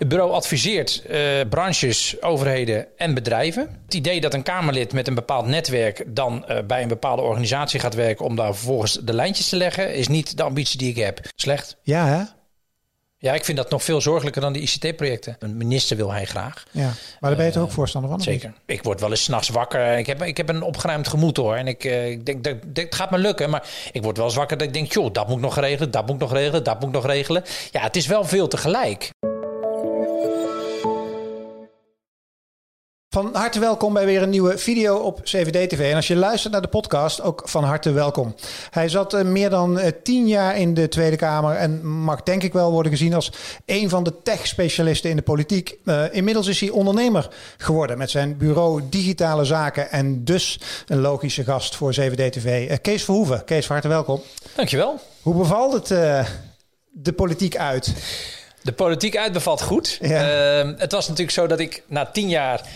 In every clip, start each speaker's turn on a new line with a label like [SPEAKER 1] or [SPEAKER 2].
[SPEAKER 1] Het bureau adviseert uh, branches, overheden en bedrijven. Het idee dat een Kamerlid met een bepaald netwerk dan uh, bij een bepaalde organisatie gaat werken om daar vervolgens de lijntjes te leggen, is niet de ambitie die ik heb. Slecht.
[SPEAKER 2] Ja, hè?
[SPEAKER 1] Ja, ik vind dat nog veel zorgelijker dan die ICT-projecten. Een minister wil hij graag.
[SPEAKER 2] Ja, maar daar ben je toch ook voorstander van?
[SPEAKER 1] Zeker. Ik word wel eens s'nachts wakker. Ik heb, ik heb een opgeruimd gemoed hoor. En ik, ik denk, dat, het gaat me lukken. Maar ik word wel eens wakker dat ik denk, joh, dat moet ik nog regelen, dat moet ik nog regelen, dat moet ik nog regelen. Ja, het is wel veel tegelijk.
[SPEAKER 2] Van harte welkom bij weer een nieuwe video op CVD-TV. En als je luistert naar de podcast, ook van harte welkom. Hij zat uh, meer dan uh, tien jaar in de Tweede Kamer en mag denk ik wel worden gezien als een van de tech-specialisten in de politiek. Uh, inmiddels is hij ondernemer geworden met zijn bureau Digitale Zaken en dus een logische gast voor CVD-TV. Kees Verhoeven. Kees, van harte welkom.
[SPEAKER 1] Dankjewel.
[SPEAKER 2] Hoe bevalt het de politiek uit?
[SPEAKER 1] De politiek uit bevalt goed. Ja. Ehm, het was natuurlijk zo dat ik na tien jaar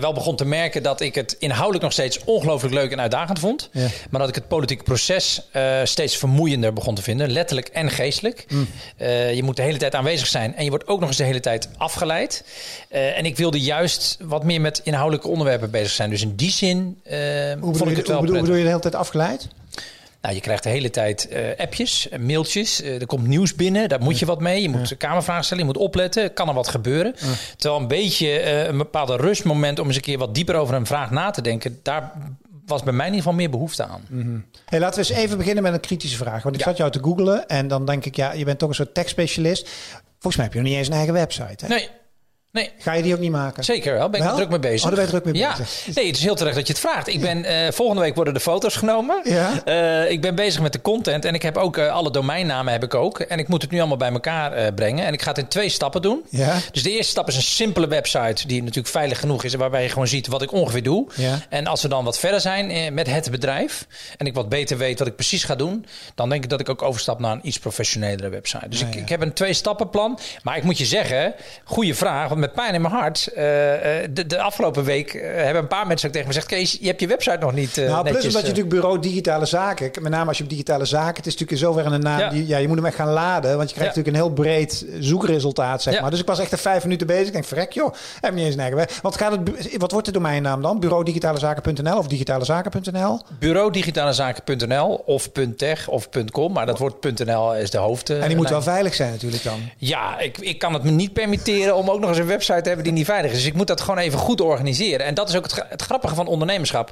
[SPEAKER 1] wel begon te merken dat ik het inhoudelijk nog steeds ongelooflijk leuk en uitdagend vond. Ja. Maar dat ik het politieke proces uh, steeds vermoeiender begon te vinden, letterlijk en geestelijk. Mm. Uh, je moet de hele tijd aanwezig zijn en je wordt ook nog eens de hele tijd afgeleid. en ik wilde juist wat meer met inhoudelijke onderwerpen bezig zijn. Dus in die zin
[SPEAKER 2] hoe vond ik het wel hoe bedoel, bedoel je de hele tijd afgeleid?
[SPEAKER 1] Nou, je krijgt de hele tijd uh, appjes, mailtjes. Uh, er komt nieuws binnen, daar moet je wat mee. Je moet ja. kamervragen stellen, je moet opletten. Kan er wat gebeuren? Ja. Terwijl een beetje uh, een bepaalde rustmoment om eens een keer wat dieper over een vraag na te denken... daar was bij mij in ieder geval meer behoefte aan.
[SPEAKER 2] Mm -hmm. hey, laten we eens even beginnen met een kritische vraag. Want ik ja. zat jou te googlen en dan denk ik... ja, je bent toch een soort tech-specialist. Volgens mij heb je nog niet eens een eigen website, hè?
[SPEAKER 1] Nee. Nee.
[SPEAKER 2] Ga je die ook niet maken?
[SPEAKER 1] Zeker wel. Ben ik
[SPEAKER 2] wel?
[SPEAKER 1] druk mee bezig.
[SPEAKER 2] Oh, daar ben je druk mee
[SPEAKER 1] ja.
[SPEAKER 2] bezig.
[SPEAKER 1] Nee, het is heel terecht dat je het vraagt. Ik ben, uh, volgende week worden de foto's genomen.
[SPEAKER 2] Ja.
[SPEAKER 1] Uh, ik ben bezig met de content en ik heb ook uh, alle domeinnamen heb ik ook. En ik moet het nu allemaal bij elkaar brengen. En ik ga het in twee stappen doen.
[SPEAKER 2] Ja.
[SPEAKER 1] Dus de eerste stap is een simpele website die natuurlijk veilig genoeg is. Waarbij je gewoon ziet wat ik ongeveer doe.
[SPEAKER 2] Ja.
[SPEAKER 1] En als we dan wat verder zijn met het bedrijf. En ik wat beter weet wat ik precies ga doen. Dan denk ik dat ik ook overstap naar een iets professionelere website. Dus
[SPEAKER 2] Ja,
[SPEAKER 1] ik,
[SPEAKER 2] ja.
[SPEAKER 1] ik heb een twee stappen plan. Maar ik moet je zeggen, goede vraag. Want met pijn in mijn hart. Uh, de, de, afgelopen week uh, hebben een paar mensen ook tegen me gezegd: Kees, je hebt je website nog niet. Uh,
[SPEAKER 2] nou, plus
[SPEAKER 1] netjes,
[SPEAKER 2] omdat je natuurlijk bureau digitale zaken, met name als je op digitale zaken, het is natuurlijk in zoverre een naam
[SPEAKER 1] Ja.
[SPEAKER 2] die, ja, je moet hem echt gaan laden, want je krijgt
[SPEAKER 1] Ja.
[SPEAKER 2] natuurlijk een heel breed zoekresultaat, zeg
[SPEAKER 1] Ja.
[SPEAKER 2] maar. Dus ik was echt er vijf minuten bezig. Ik denk, verrek joh, heb niet eens een. Wat, gaat het, wat wordt de domeinnaam dan? Bureau digitalezaken.nl of digitalezaken.nl?
[SPEAKER 1] Bureau digitalezaken.nl of .tech of .com, maar dat wordt .nl is de hoofd.
[SPEAKER 2] En die moet wel veilig zijn natuurlijk dan.
[SPEAKER 1] Ja, ik, ik kan het me niet permitteren om ook nog eens een website te hebben die niet veilig is. Dus ik moet dat gewoon even goed organiseren. En dat is ook het, het grappige van ondernemerschap.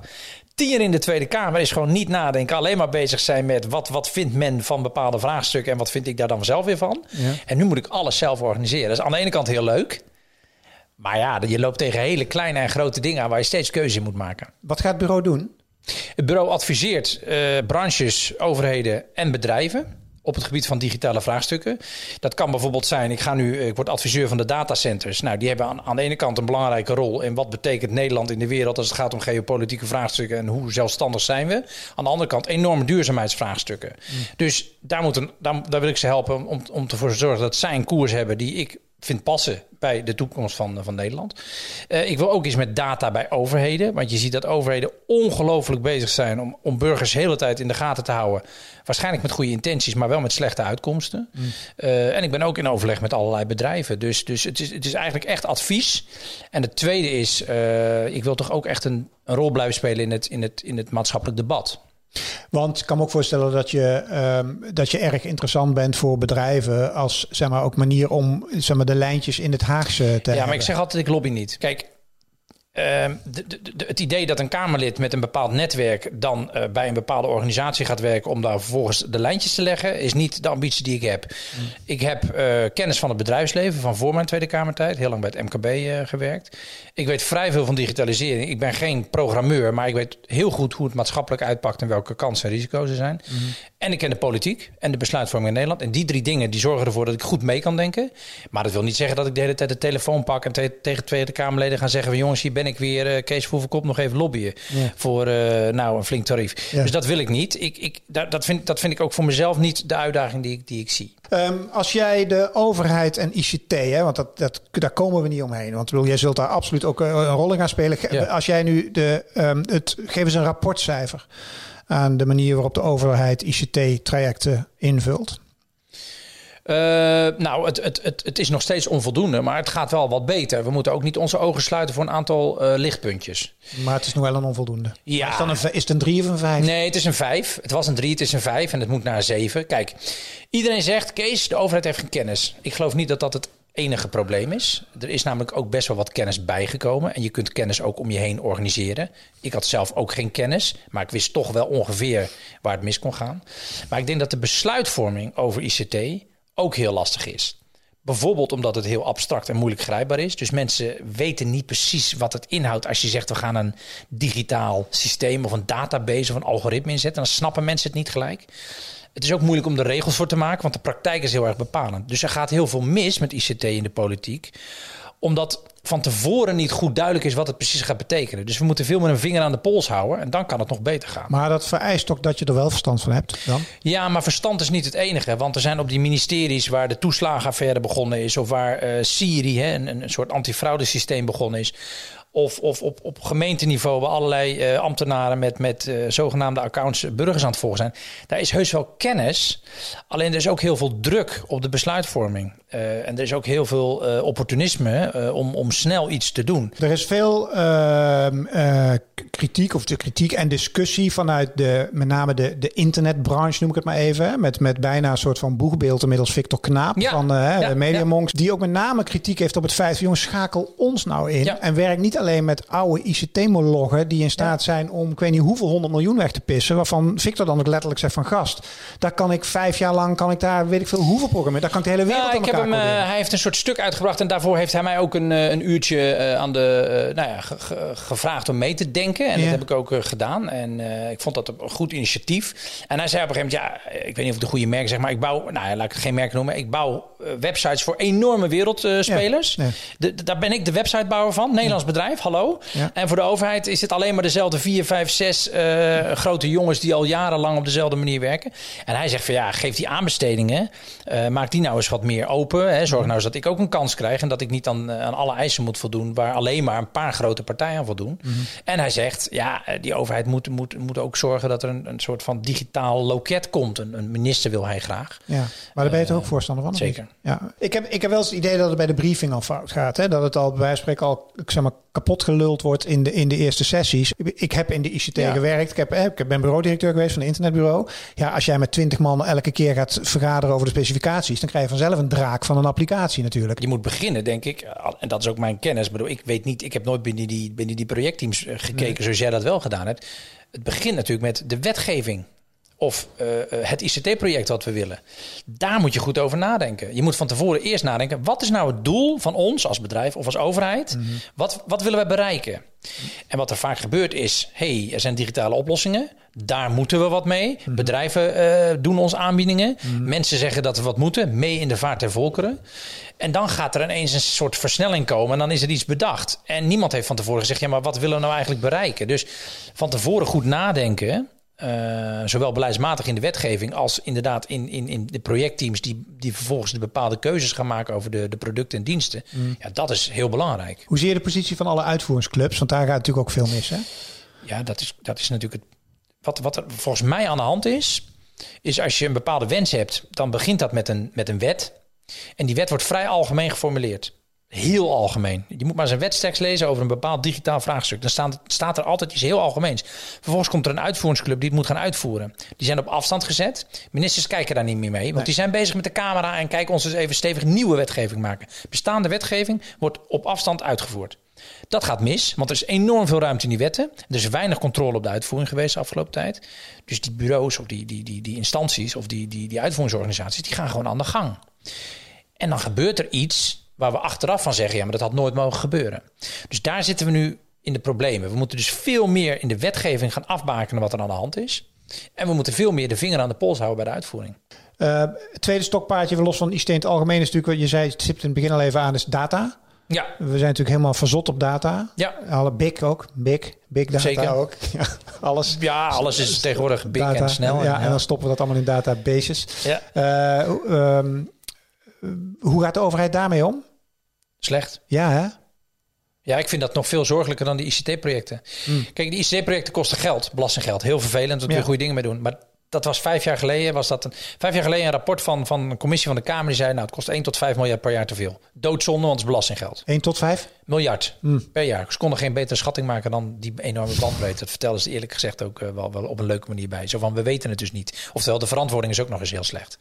[SPEAKER 1] Tien in de Tweede Kamer is gewoon niet nadenken. Alleen maar bezig zijn met wat, wat vindt men van bepaalde vraagstukken en wat vind ik daar dan zelf weer van.
[SPEAKER 2] Ja.
[SPEAKER 1] En nu moet ik alles zelf organiseren. Dat is aan de ene kant heel leuk. Maar ja, je loopt tegen hele kleine en grote dingen aan waar je steeds keuze in moet maken.
[SPEAKER 2] Wat gaat het bureau doen?
[SPEAKER 1] Het bureau adviseert uh, branches, overheden en bedrijven op het gebied van digitale vraagstukken. Dat kan bijvoorbeeld zijn, ik, ga nu, ik word adviseur van de datacenters. Nou, die hebben aan, aan de ene kant een belangrijke rol in wat betekent Nederland in de wereld als het gaat om geopolitieke vraagstukken en hoe zelfstandig zijn we. Aan de andere kant enorme duurzaamheidsvraagstukken. Mm. Dus daar, moet een, daar, daar wil ik ze helpen om, om ervoor te zorgen dat zij een koers hebben die ik vind passen bij de toekomst van, van Nederland. Uh, ik wil ook eens met data bij overheden. Want je ziet dat overheden ongelooflijk bezig zijn om, om burgers de hele tijd in de gaten te houden. Waarschijnlijk met goede intenties, maar wel met slechte uitkomsten. Mm. Uh, en ik ben ook in overleg met allerlei bedrijven. Dus, dus het, is, het is eigenlijk echt advies. En het tweede is, uh, ik wil toch ook echt een, een rol blijven spelen in het, in het, in het maatschappelijk debat.
[SPEAKER 2] Want ik kan me ook voorstellen dat je, um, dat je erg interessant bent voor bedrijven als zeg maar, ook manier om zeg maar, de lijntjes in het Haagse te
[SPEAKER 1] ja,
[SPEAKER 2] hebben.
[SPEAKER 1] Ja, maar ik zeg altijd, ik lobby niet. Kijk, uh, de, de, de, het idee dat een Kamerlid met een bepaald netwerk dan uh, bij een bepaalde organisatie gaat werken om daar vervolgens de lijntjes te leggen, is niet de ambitie die ik heb. Mm. Ik heb uh, kennis van het bedrijfsleven van voor mijn Tweede Kamertijd, heel lang bij het MKB eh, gewerkt. Ik weet vrij veel van digitalisering. Ik ben geen programmeur, maar ik weet heel goed hoe het maatschappelijk uitpakt en welke kansen en risico's er zijn. Mm. En ik ken de politiek en de besluitvorming in Nederland. En die drie dingen die zorgen ervoor dat ik goed mee kan denken. Maar dat wil niet zeggen dat ik de hele tijd de telefoon pak en te tegen Tweede Kamerleden ga zeggen van jongens, hier ben ben ik weer uh, Kees Verhoevenkop nog even lobbyen voor nou een flink tarief. Dus dat wil ik niet. Ik, ik, dat, dat, vind, dat vind ik ook voor mezelf niet de uitdaging die ik, die ik zie.
[SPEAKER 2] Ehm, als jij de overheid en ICT, hè, want dat, dat, daar komen we niet omheen. Want bedoel, jij zult daar absoluut ook een rol in gaan spelen. Als jij nu de, um, het, geef eens een rapportcijfer aan de manier waarop de overheid ICT-trajecten invult.
[SPEAKER 1] Uh, nou, het, het, het, het is nog steeds onvoldoende, maar het gaat wel wat beter. We moeten ook niet onze ogen sluiten voor een aantal uh, lichtpuntjes.
[SPEAKER 2] Maar het is nog wel een onvoldoende.
[SPEAKER 1] Ja.
[SPEAKER 2] Is, dan een, is het een drie of een vijf?
[SPEAKER 1] Nee, het is een vijf. Het was een drie, het is een vijf en het moet naar een zeven. Kijk, iedereen zegt, Kees, de overheid heeft geen kennis. Ik geloof niet dat dat het enige probleem is. Er is namelijk ook best wel wat kennis bijgekomen. En je kunt kennis ook om je heen organiseren. Ik had zelf ook geen kennis, maar ik wist toch wel ongeveer waar het mis kon gaan. Maar ik denk dat de besluitvorming over ICT ook heel lastig is. Bijvoorbeeld omdat het heel abstract en moeilijk grijpbaar is. Dus mensen weten niet precies wat het inhoudt. Als je zegt we gaan een digitaal systeem of een database of een algoritme inzetten, dan snappen mensen het niet gelijk. Het is ook moeilijk om de regels voor te maken, want de praktijk is heel erg bepalend. Dus er gaat heel veel mis met ICT in de politiek, omdat van tevoren niet goed duidelijk is wat het precies gaat betekenen. Dus we moeten veel meer een vinger aan de pols houden en dan kan het nog beter gaan.
[SPEAKER 2] Maar dat vereist ook dat je er wel verstand van hebt dan?
[SPEAKER 1] Ja, maar verstand is niet het enige. Want er zijn op die ministeries waar de toeslagenaffaire begonnen is... of waar uh, Siri, hè, een, een soort antifraudesysteem begonnen is... Of, of op, op gemeenteniveau waar allerlei uh, ambtenaren met, met uh, zogenaamde accounts burgers aan het volgen zijn. Daar is heus wel kennis. Alleen er is ook heel veel druk op de besluitvorming. Uh, en er is ook heel veel opportunisme om, om snel iets te doen.
[SPEAKER 2] Er is veel ehm, kritiek of de kritiek en discussie vanuit de, met name de, de internetbranche, noem ik het maar even. Met, met bijna een soort van boegbeeld inmiddels Victor Knaap ja, van ja, Media Monks. Die ook met name kritiek heeft op het feit van jongens, schakel ons nou in. En werk niet alleen met oude ICT-monologen die in staat zijn om ik weet niet hoeveel honderd miljoen weg te pissen. Waarvan Victor dan ook letterlijk zegt van gast, daar kan ik vijf jaar lang, kan ik daar weet ik veel hoeveel programmeren. Daar kan ik de hele wereld
[SPEAKER 1] nou,
[SPEAKER 2] ik heb hem, uh,
[SPEAKER 1] Hij heeft een soort stuk uitgebracht en daarvoor heeft hij mij ook een, eh, een uurtje uh, aan de, uh, nou ja, gevraagd om mee te denken. En ja. dat heb ik ook gedaan. En ik vond dat een goed initiatief. En hij zei op een gegeven moment, ja, ik weet niet of ik de goede merk zeg, maar ik bouw, nou laat ik geen merk noemen, ik bouw websites voor enorme wereldspelers. Ja, daar ben ik de websitebouwer van, Nederlands bedrijf hallo. En voor de overheid is het alleen maar dezelfde vier, vijf, zes uh, grote jongens die al jarenlang op dezelfde manier werken. En hij zegt van ja, geef die aanbestedingen, uh, maak die nou eens wat meer open. Hè. Zorg nou eens dat ik ook een kans krijg en dat ik niet aan, aan alle eisen moet voldoen waar alleen maar een paar grote partijen aan voldoen. Mm -hmm. En hij zegt ja, die overheid moet, moet, moet ook zorgen dat er een, een soort van digitaal loket komt. Een, een minister wil hij graag.
[SPEAKER 2] Ja, maar daar ben je toch ook voorstander van?
[SPEAKER 1] Zeker.
[SPEAKER 2] Ja. Ik, heb, ik heb wel eens het idee dat het bij de briefing al fout gaat. Hè? Dat het al bij wijze van spreken al ik zeg maar, kapot geluld wordt in de, in de eerste sessies. Ik heb in de ICT ja. gewerkt. Ik, heb, ik ben bureaudirecteur geweest van een internetbureau. Ja, als jij met twintig man elke keer gaat vergaderen over de specificaties, dan krijg je vanzelf een draak van een applicatie natuurlijk.
[SPEAKER 1] Je moet beginnen, denk ik. En dat is ook mijn kennis. Maar ik weet niet, ik heb nooit binnen die, binnen die projectteams eh, gekeken nee. zoals jij dat wel gedaan hebt. Het begint natuurlijk met de wetgeving of uh, het ICT-project wat we willen. Daar moet je goed over nadenken. Je moet van tevoren eerst nadenken: wat is nou het doel van ons als bedrijf of als overheid? Mm -hmm. wat, wat willen we bereiken? En wat er vaak gebeurt is: hey, er zijn digitale oplossingen. Daar moeten we wat mee. Mm -hmm. Bedrijven uh, doen ons aanbiedingen. Mm -hmm. Mensen zeggen dat we wat moeten. Mee in de vaart der volkeren. En dan gaat er ineens een soort versnelling komen. En dan is er iets bedacht. En niemand heeft van tevoren gezegd: ja, maar wat willen we nou eigenlijk bereiken? Dus van tevoren goed nadenken. Uh, zowel beleidsmatig in de wetgeving als inderdaad in, in, in de projectteams die, die vervolgens de bepaalde keuzes gaan maken over de, de producten en diensten. Mm. Ja, dat is heel belangrijk.
[SPEAKER 2] Hoe zie je de positie van alle uitvoeringsclubs? Want daar gaat natuurlijk ook veel mis. Hè?
[SPEAKER 1] Ja, dat is, dat is natuurlijk het. Wat, wat er volgens mij aan de hand is, is als je een bepaalde wens hebt, dan begint dat met een, met een wet. En die wet wordt vrij algemeen geformuleerd. Heel algemeen. Je moet maar eens een wetstekst lezen over een bepaald digitaal vraagstuk. Dan staat, staat er altijd iets heel algemeens. Vervolgens komt er een uitvoeringsclub die het moet gaan uitvoeren. Die zijn op afstand gezet. Ministers kijken daar niet meer mee. Want nee. die zijn bezig met de camera en kijken ons eens even stevig nieuwe wetgeving maken. Bestaande wetgeving wordt op afstand uitgevoerd. Dat gaat mis, want er is enorm veel ruimte in die wetten. Er is weinig controle op de uitvoering geweest de afgelopen tijd. Dus die bureaus of die, die, die, die instanties of die, die, die uitvoeringsorganisaties, die gaan gewoon aan de gang. En dan gebeurt er iets waar we achteraf van zeggen, ja, maar dat had nooit mogen gebeuren. Dus daar zitten we nu in de problemen. We moeten dus veel meer in de wetgeving gaan afbakenen wat er aan de hand is. En we moeten veel meer de vinger aan de pols houden bij de uitvoering.
[SPEAKER 2] Uh, het tweede stokpaardje, los van ICT in het algemeen, is natuurlijk wat je zei, het stipt in het begin al even aan, is data.
[SPEAKER 1] Ja,
[SPEAKER 2] We zijn natuurlijk helemaal verzot op data.
[SPEAKER 1] ja.
[SPEAKER 2] Alle big ook. Big. Big data
[SPEAKER 1] Zeker.
[SPEAKER 2] ook. Ja, alles.
[SPEAKER 1] ja alles is tegenwoordig big
[SPEAKER 2] data.
[SPEAKER 1] en snel.
[SPEAKER 2] Ja,
[SPEAKER 1] en,
[SPEAKER 2] en dan stoppen we dat allemaal in databases.
[SPEAKER 1] ja,
[SPEAKER 2] Eh, ehm, hoe gaat de overheid daarmee om?
[SPEAKER 1] slecht.
[SPEAKER 2] Ja, hè?
[SPEAKER 1] Ja, ik vind dat nog veel zorgelijker dan die ICT-projecten.
[SPEAKER 2] Hmm.
[SPEAKER 1] Kijk, die ICT-projecten kosten geld, belastinggeld. Heel vervelend, dat kun je goede dingen mee doen. Maar dat was vijf jaar geleden. Was dat een, vijf jaar geleden een rapport van, van een commissie van de Kamer. Die zei, nou, het kost 1 tot 5 miljard per jaar te veel. Doodzonde, want het is belastinggeld.
[SPEAKER 2] 1 tot 5?
[SPEAKER 1] Miljard
[SPEAKER 2] Hmm.
[SPEAKER 1] per jaar. Ze konden geen betere schatting maken dan die enorme bandbreedte. Dat vertellen ze eerlijk gezegd ook eh, wel, wel op een leuke manier bij. Zo van, we weten het dus niet. Oftewel, de verantwoording is ook nog eens heel slecht.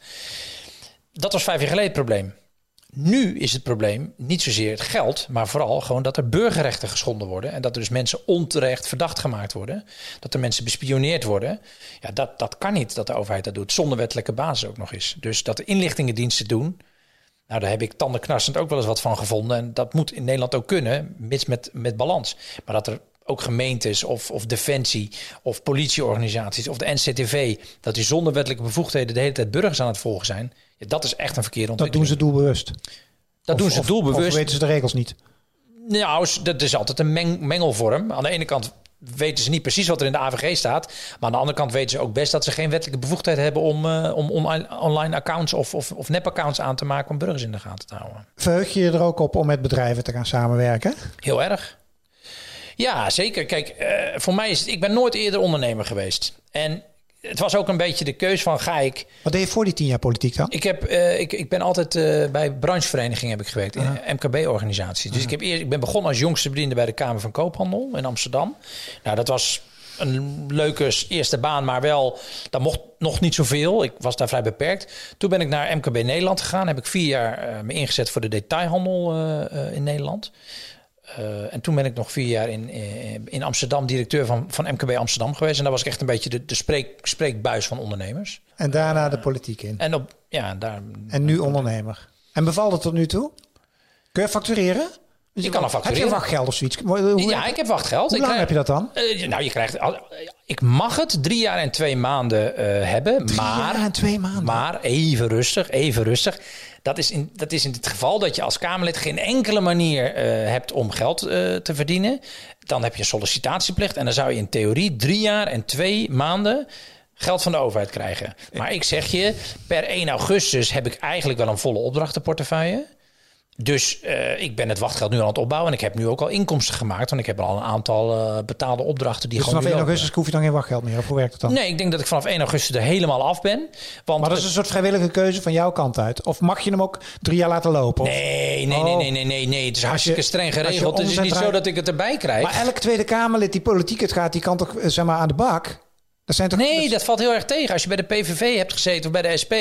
[SPEAKER 1] Dat was vijf jaar geleden het probleem. Nu is het probleem niet zozeer het geld, maar vooral gewoon dat er burgerrechten geschonden worden. En dat er dus mensen onterecht verdacht gemaakt worden. Dat er mensen bespioneerd worden. Ja, dat, dat kan niet dat de overheid dat doet. Zonder wettelijke basis ook nog eens. Dus dat de inlichtingendiensten doen. Nou, daar heb ik tandenknarsend ook wel eens wat van gevonden. En dat moet in Nederland ook kunnen, mits met, met balans. Maar dat er ook gemeentes of, of defensie of politieorganisaties of de NCTV... dat die zonder wettelijke bevoegdheden de hele tijd burgers aan het volgen zijn... Dat is echt een verkeerde
[SPEAKER 2] Dat doen
[SPEAKER 1] ontwikkeling.
[SPEAKER 2] ze doelbewust.
[SPEAKER 1] Dat doen ze
[SPEAKER 2] of-
[SPEAKER 1] doelbewust.
[SPEAKER 2] Of weten ze de regels niet?
[SPEAKER 1] Nou, dat is altijd een meng- mengelvorm. Aan de ene kant weten ze niet precies wat er in de AVG staat. Maar aan de andere kant weten ze ook best dat ze geen wettelijke bevoegdheid hebben om, eh, om online, accounts of, of, of nepaccounts aan te maken om burgers in de gaten te houden.
[SPEAKER 2] Verheug je je er ook op om met bedrijven te gaan samenwerken?
[SPEAKER 1] Heel erg. Ja, zeker. Kijk, eh, voor mij is het, ik ben nooit eerder ondernemer geweest. En het was ook een beetje de keus van ga ik
[SPEAKER 2] Wat deed je voor die tien jaar politiek dan?
[SPEAKER 1] Ik, heb, eh, ik, ik ben altijd eh, bij brancheverenigingen heb ik gewerkt, in MKB-organisaties. Dus ik, heb eerst, ik ben begonnen als jongste bediende bij de Kamer van Koophandel in Amsterdam. Nou, dat was een leuke eerste baan, maar wel, dat mocht nog niet zoveel. Ik was daar vrij beperkt. Toen ben ik naar MKB Nederland gegaan. Heb ik vier jaar eh, me ingezet voor de detailhandel eh, eh, in Nederland. Eh, en toen ben ik nog vier jaar in, eh, in Amsterdam directeur van, van MKB Amsterdam geweest. En daar was ik echt een beetje de, de spreek, spreekbuis van ondernemers.
[SPEAKER 2] En daarna de politiek in.
[SPEAKER 1] En op, ja, daar,
[SPEAKER 2] En nu ondernemer. En bevalt het tot nu toe? Kun je factureren? Dus
[SPEAKER 1] Je kan al
[SPEAKER 2] Heb je wachtgeld of zoiets? Hoe,
[SPEAKER 1] ja, ik heb wachtgeld.
[SPEAKER 2] hoe lang heb je dat dan?
[SPEAKER 1] Eh, nou, je krijgt. Ik mag het drie jaar en twee maanden eh, hebben, maar.
[SPEAKER 2] jaar en twee maanden.
[SPEAKER 1] Maar even rustig, even rustig. Dat is, in, dat is in het geval dat je als Kamerlid geen enkele manier eh, hebt om geld te verdienen. Dan heb je sollicitatieplicht en dan zou je in theorie drie jaar en twee maanden geld van de overheid krijgen. Maar ik zeg je, per 1 augustus heb ik eigenlijk wel een volle opdrachtenportefeuille. Dus eh, ik ben het wachtgeld nu aan het opbouwen. En ik heb nu ook al inkomsten gemaakt. Want ik heb al een aantal eh, betaalde opdrachten die
[SPEAKER 2] Dus
[SPEAKER 1] gewoon
[SPEAKER 2] vanaf
[SPEAKER 1] nu
[SPEAKER 2] 1
[SPEAKER 1] lopen.
[SPEAKER 2] augustus hoef je dan geen wachtgeld meer? Of hoe werkt het dan?
[SPEAKER 1] Nee, ik denk dat ik vanaf 1 augustus er helemaal af ben. Want
[SPEAKER 2] Maar dat is een soort vrijwillige keuze van jouw kant uit. Of mag je hem ook drie jaar laten lopen? Of-
[SPEAKER 1] Nee, nee,
[SPEAKER 2] Oh.
[SPEAKER 1] nee, nee, nee, nee, nee. Het is hartstikke
[SPEAKER 2] je-
[SPEAKER 1] streng geregeld. Het is niet zo dat ik het erbij krijg.
[SPEAKER 2] Maar elk Tweede Kamerlid die politiek het gaat, die kan toch eh, zeg maar aan de bak? Dat zijn toch
[SPEAKER 1] Nee, dat valt heel erg tegen. Als je bij de PVV hebt gezeten of bij de SP,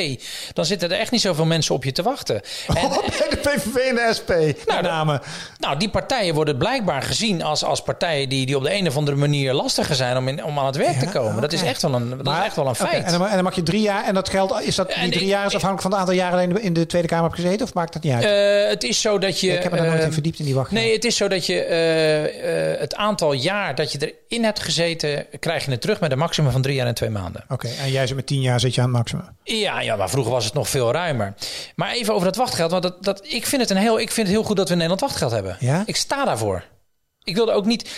[SPEAKER 1] dan zitten er echt niet zoveel mensen op je te wachten. En,
[SPEAKER 2] Oh, bij de PVV en de SP.
[SPEAKER 1] Nou, dat-
[SPEAKER 2] name.
[SPEAKER 1] nou, die partijen worden blijkbaar gezien als, als partijen die, die op de een of andere manier lastiger zijn om, in, om aan het werk te komen. Dat, is echt wel een, dat
[SPEAKER 2] Maar-
[SPEAKER 1] is echt wel een feit.
[SPEAKER 2] en, dan, en dan mag je drie jaar. En dat geld, is dat die drie jaar is afhankelijk van het aantal jaren dat je in de Tweede Kamer hebt gezeten? Of maakt dat niet uit?
[SPEAKER 1] Eh, het is zo dat je.
[SPEAKER 2] ik heb me daar nooit
[SPEAKER 1] eh,
[SPEAKER 2] in verdiept in die wachtgeld.
[SPEAKER 1] Nee, het is zo dat je eh, eh, het aantal jaar dat je erin hebt gezeten, krijg je het terug met een maximum van drie jaar en twee maanden.
[SPEAKER 2] Oké, en jij zit met tien jaar zit je aan het maximum.
[SPEAKER 1] Ja, ja, maar vroeger was het nog veel ruimer. Maar even over dat wachtgeld. Want dat, dat, ik, vind het een heel, ik vind het heel goed dat we in Nederland wachtgeld hebben.
[SPEAKER 2] Ja?
[SPEAKER 1] Ik sta daarvoor. Ik wilde ook niet.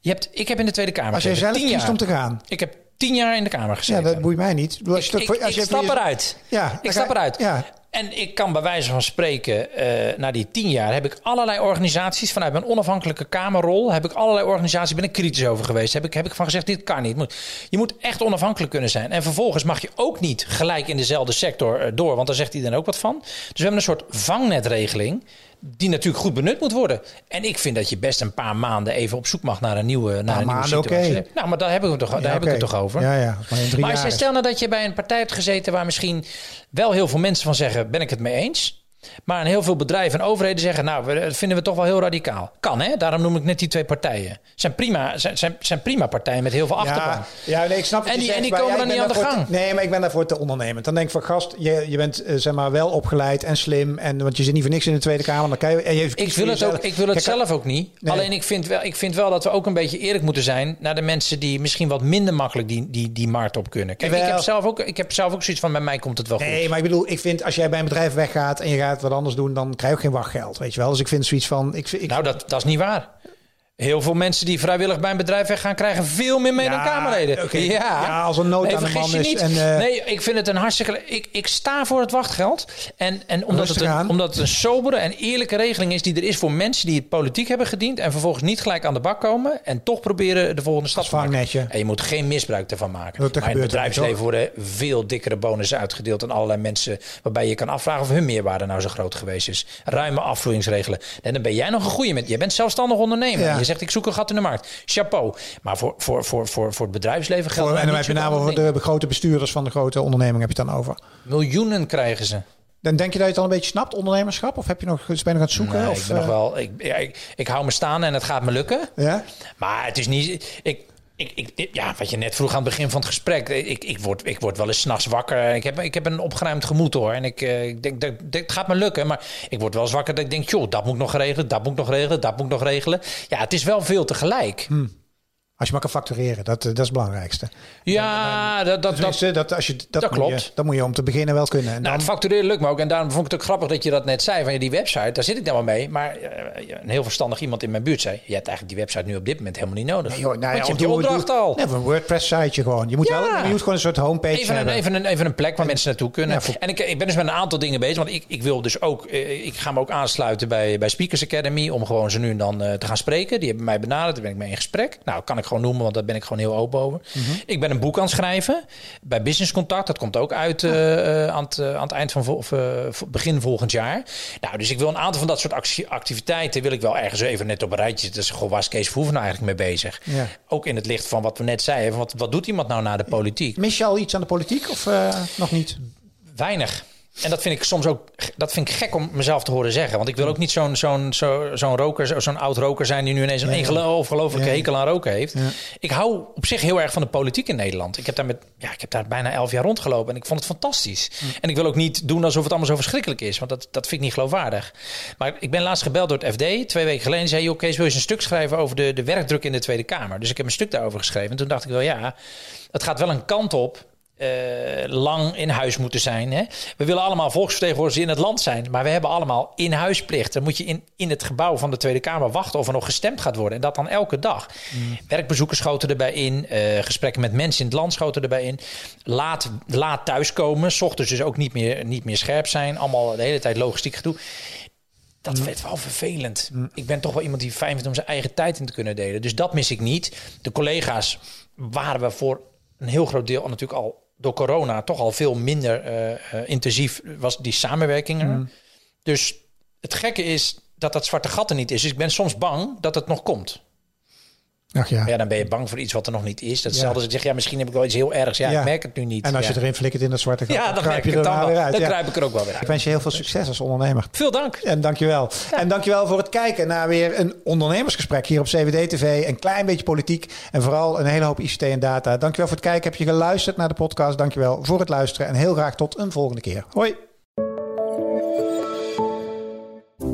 [SPEAKER 1] Je hebt, ik heb in de Tweede Kamer
[SPEAKER 2] Als jij zelf kiest om te gaan.
[SPEAKER 1] Ik heb tien jaar in de Kamer
[SPEAKER 2] Ja,
[SPEAKER 1] gezeten.
[SPEAKER 2] dat boeit mij niet. Als je
[SPEAKER 1] ik
[SPEAKER 2] als je
[SPEAKER 1] stap eruit.
[SPEAKER 2] Ja,
[SPEAKER 1] ik stap eruit.
[SPEAKER 2] Ja,
[SPEAKER 1] En ik kan bij wijze van spreken, eh, na die tien jaar, heb ik allerlei organisaties vanuit mijn onafhankelijke Kamerrol, heb ik allerlei organisaties, ben ik kritisch over geweest. Heb ik, heb ik van gezegd, dit kan niet. Je moet echt onafhankelijk kunnen zijn. En vervolgens mag je ook niet gelijk in dezelfde sector eh, door, want daar zegt iedereen ook wat van. Dus we hebben een soort vangnetregeling. Die natuurlijk goed benut moet worden. En ik vind dat je best een paar maanden even op zoek mag naar een nieuwe, naar een nieuwe situatie. Nou, maar daar heb ik het toch, daar
[SPEAKER 2] Ja,
[SPEAKER 1] heb ik het toch over.
[SPEAKER 2] Ja, ja. Maar,
[SPEAKER 1] als stel nou dat je bij een partij hebt gezeten waar misschien wel heel veel mensen van zeggen: ben ik het mee eens? Maar een heel veel bedrijven en overheden zeggen: Nou, dat vinden we toch wel heel radicaal. Kan hè? Daarom noem ik net die twee partijen. Zijn prima, zijn, zijn, zijn prima partijen met heel veel achterban.
[SPEAKER 2] Ja, ja nee, ik snap wat
[SPEAKER 1] En die-
[SPEAKER 2] zegt,
[SPEAKER 1] en die komen dan niet aan de gang.
[SPEAKER 2] te- nee, maar ik ben daarvoor te ondernemend. Dan denk ik van gast, je, je bent eh, zeg maar wel opgeleid en slim. En, want je zit niet voor niks in de Tweede Kamer. Dan kan je, en je
[SPEAKER 1] Ik wil het, ook, ik wil het
[SPEAKER 2] Kijk,
[SPEAKER 1] zelf ook niet.
[SPEAKER 2] Nee.
[SPEAKER 1] Alleen ik vind, wel, ik vind wel dat we ook een beetje eerlijk moeten zijn naar de mensen die misschien wat minder makkelijk die, die, die markt op kunnen. Kijk, ik heb, zelf ook, ik heb zelf ook zoiets van: bij mij komt het wel goed.
[SPEAKER 2] Nee, maar ik bedoel, ik vind als jij bij een bedrijf weggaat en je gaat wat anders doen, dan krijg ook geen wachtgeld. Weet je wel. Dus ik vind zoiets van. Ik, ik,
[SPEAKER 1] Nou, dat, dat is niet waar. Heel veel mensen die vrijwillig bij een bedrijf weggaan, krijgen veel meer mee dan
[SPEAKER 2] Ja,
[SPEAKER 1] Kamerleden.
[SPEAKER 2] oké. Ja, als er nood aan de man is
[SPEAKER 1] niet.
[SPEAKER 2] en, eh,
[SPEAKER 1] nee, ik vind het een hartstikke. Ik, ik sta voor het wachtgeld. En, en omdat, het
[SPEAKER 2] aan.
[SPEAKER 1] een, omdat het een sobere en eerlijke regeling is die er is voor mensen die het politiek hebben gediend. En vervolgens niet gelijk aan de bak komen. En toch proberen de volgende stap te maken. En je moet geen misbruik ervan maken.
[SPEAKER 2] Dat
[SPEAKER 1] maar in het bedrijfsleven worden veel dikkere bonussen uitgedeeld aan allerlei mensen. Waarbij je kan afvragen of hun meerwaarde nou zo groot geweest is. Ruime afvloeingsregelen. En dan ben jij nog een goede met. Je bent zelfstandig ondernemer.
[SPEAKER 2] Ja.
[SPEAKER 1] Zegt ik zoek een gat in de markt. Chapeau. Maar voor, voor, voor, voor, voor het bedrijfsleven geldt.
[SPEAKER 2] Voor, en dan heb je namelijk de grote bestuurders van de grote onderneming heb je het dan over.
[SPEAKER 1] Miljoenen krijgen ze.
[SPEAKER 2] Dan denk je dat je het al een beetje snapt, ondernemerschap? Of heb je nog, ben je nog aan het zoeken?
[SPEAKER 1] Nee,
[SPEAKER 2] of,
[SPEAKER 1] ik ben nog
[SPEAKER 2] eh,
[SPEAKER 1] wel. Ik, ik, ik hou me staan en het gaat me lukken.
[SPEAKER 2] Ja?
[SPEAKER 1] Maar het is niet. Ik, ik, ja, wat je net vroeg aan het begin van het gesprek. Ik, ik, word, ik word wel eens s'nachts wakker. Ik heb, ik heb een opgeruimd gemoed hoor. En ik, eh, ik denk dat het gaat me lukken. Maar ik word wel eens wakker dat ik denk: joh, dat moet ik nog regelen. Dat moet ik nog regelen. Dat moet ik nog regelen. Ja, het is wel veel tegelijk.
[SPEAKER 2] Hm. Als je maar kan factureren, dat, eh, dat is het belangrijkste.
[SPEAKER 1] Ja, dat, dat, dat,
[SPEAKER 2] Tenminste, dat, als je, dat,
[SPEAKER 1] dat
[SPEAKER 2] moet
[SPEAKER 1] klopt.
[SPEAKER 2] Je, dat moet je om te beginnen wel kunnen. En
[SPEAKER 1] Nou,
[SPEAKER 2] dan,
[SPEAKER 1] factureren lukt me ook. En daarom vond ik het ook grappig dat je dat net zei. Van ja, die website, daar zit ik dan wel mee. Maar eh, een heel verstandig iemand in mijn buurt zei... je hebt eigenlijk die website nu op dit moment helemaal niet nodig.
[SPEAKER 2] Nee, joh, nou ja,
[SPEAKER 1] je hebt opdracht
[SPEAKER 2] doe-
[SPEAKER 1] al.
[SPEAKER 2] Nee, een WordPress-siteje gewoon. Je moet,
[SPEAKER 1] Ja.
[SPEAKER 2] wel, je moet gewoon een soort homepage
[SPEAKER 1] Even een,
[SPEAKER 2] hebben.
[SPEAKER 1] even, een, even een plek waar mensen naartoe kunnen.
[SPEAKER 2] Ja, voor-
[SPEAKER 1] En ik, ik ben dus met een aantal dingen bezig. Want ik, ik wil dus ook... eh, Ik ga me ook aansluiten bij, bij Speakers Academy... om gewoon ze nu en dan te gaan spreken. Die hebben mij benaderd. Daar ben ik mee in gesprek. Nou, kan ik gewoon noemen, want daar ben ik gewoon heel open over.
[SPEAKER 2] Mhm.
[SPEAKER 1] Ik ben een boek aan het schrijven. Bij Business Contact. Dat komt ook uit eh, eh, aan, het, eh, aan het eind van... vol- Of, eh, begin volgend jaar. Nou, dus ik wil een aantal van dat soort actie- activiteiten... wil ik wel ergens even net op een rijtje zetten. Dus goh, waar is Kees Verhoeven nou eigenlijk mee bezig?
[SPEAKER 2] Ja.
[SPEAKER 1] Ook in het licht van wat we net zeiden. Wat, wat doet iemand nou na de politiek?
[SPEAKER 2] Mis je al iets aan de politiek of nog niet?
[SPEAKER 1] Weinig. En dat vind ik soms ook dat vind ik gek om mezelf te horen zeggen. Want ik wil ook niet zo'n zo'n zo, zo'n roker, zo- zo'n oud roker zijn die nu ineens een
[SPEAKER 2] Ja.
[SPEAKER 1] ongelofelijke
[SPEAKER 2] Ja.
[SPEAKER 1] hekel aan roken heeft.
[SPEAKER 2] Ja.
[SPEAKER 1] Ik hou op zich heel erg van de politiek in Nederland. Ik heb daar met ja, ik heb daar bijna elf jaar rondgelopen en ik vond het fantastisch. En ik wil ook niet doen alsof het allemaal zo verschrikkelijk is, want dat, dat vind ik niet geloofwaardig. Maar ik ben laatst gebeld door het FD. Twee weken geleden zei joh, Kees, wil je eens een stuk schrijven over de, de werkdruk in de Tweede Kamer? Dus ik heb een stuk daarover geschreven. En toen dacht ik wel, ja, het gaat wel een kant op eh, lang in huis moeten zijn. Hè? We willen allemaal volksvertegenwoordigers in het land zijn, maar we hebben allemaal in-huisplicht. Dan moet je in, in het gebouw van de Tweede Kamer wachten of er nog gestemd gaat worden. En dat dan elke dag. Werkbezoeken schoten erbij in, eh, gesprekken met mensen in het land schoten erbij in. Laat, laat thuiskomen, 's ochtends dus ook niet meer, niet meer scherp zijn. Allemaal de hele tijd logistiek gedoe. Dat werd wel vervelend. Ik ben toch wel iemand die fijn vindt om zijn eigen tijd in te kunnen delen. Dus dat mis ik niet. De collega's waren we voor een heel groot deel natuurlijk al door corona toch al veel minder eh, eh, intensief was die samenwerking er. Dus het gekke is dat dat zwarte gat er niet is. Dus ik ben soms bang dat het nog komt.
[SPEAKER 2] Ach ja.
[SPEAKER 1] Maar ja, dan ben je bang voor iets wat er nog niet is. Dat is
[SPEAKER 2] Ja.
[SPEAKER 1] als ik zeg, ja, misschien heb ik wel iets heel ergs. Ja,
[SPEAKER 2] Ja.
[SPEAKER 1] ik merk het nu niet.
[SPEAKER 2] En als je erin flikkert in dat zwarte gat,
[SPEAKER 1] ja, dan,
[SPEAKER 2] kruip je
[SPEAKER 1] ik
[SPEAKER 2] er
[SPEAKER 1] dan wel.
[SPEAKER 2] weer uit.
[SPEAKER 1] Dan kruip ik er ook wel weer
[SPEAKER 2] Ik
[SPEAKER 1] uit.
[SPEAKER 2] wens je heel veel succes als ondernemer.
[SPEAKER 1] Veel dank.
[SPEAKER 2] En dankjewel. En dankjewel voor het kijken naar weer een ondernemersgesprek hier op CWD TV. Een klein beetje politiek en vooral een hele hoop ICT en data. Dankjewel voor het kijken. Heb je geluisterd naar de podcast? Dankjewel voor het luisteren. En heel graag tot een volgende keer. Hoi.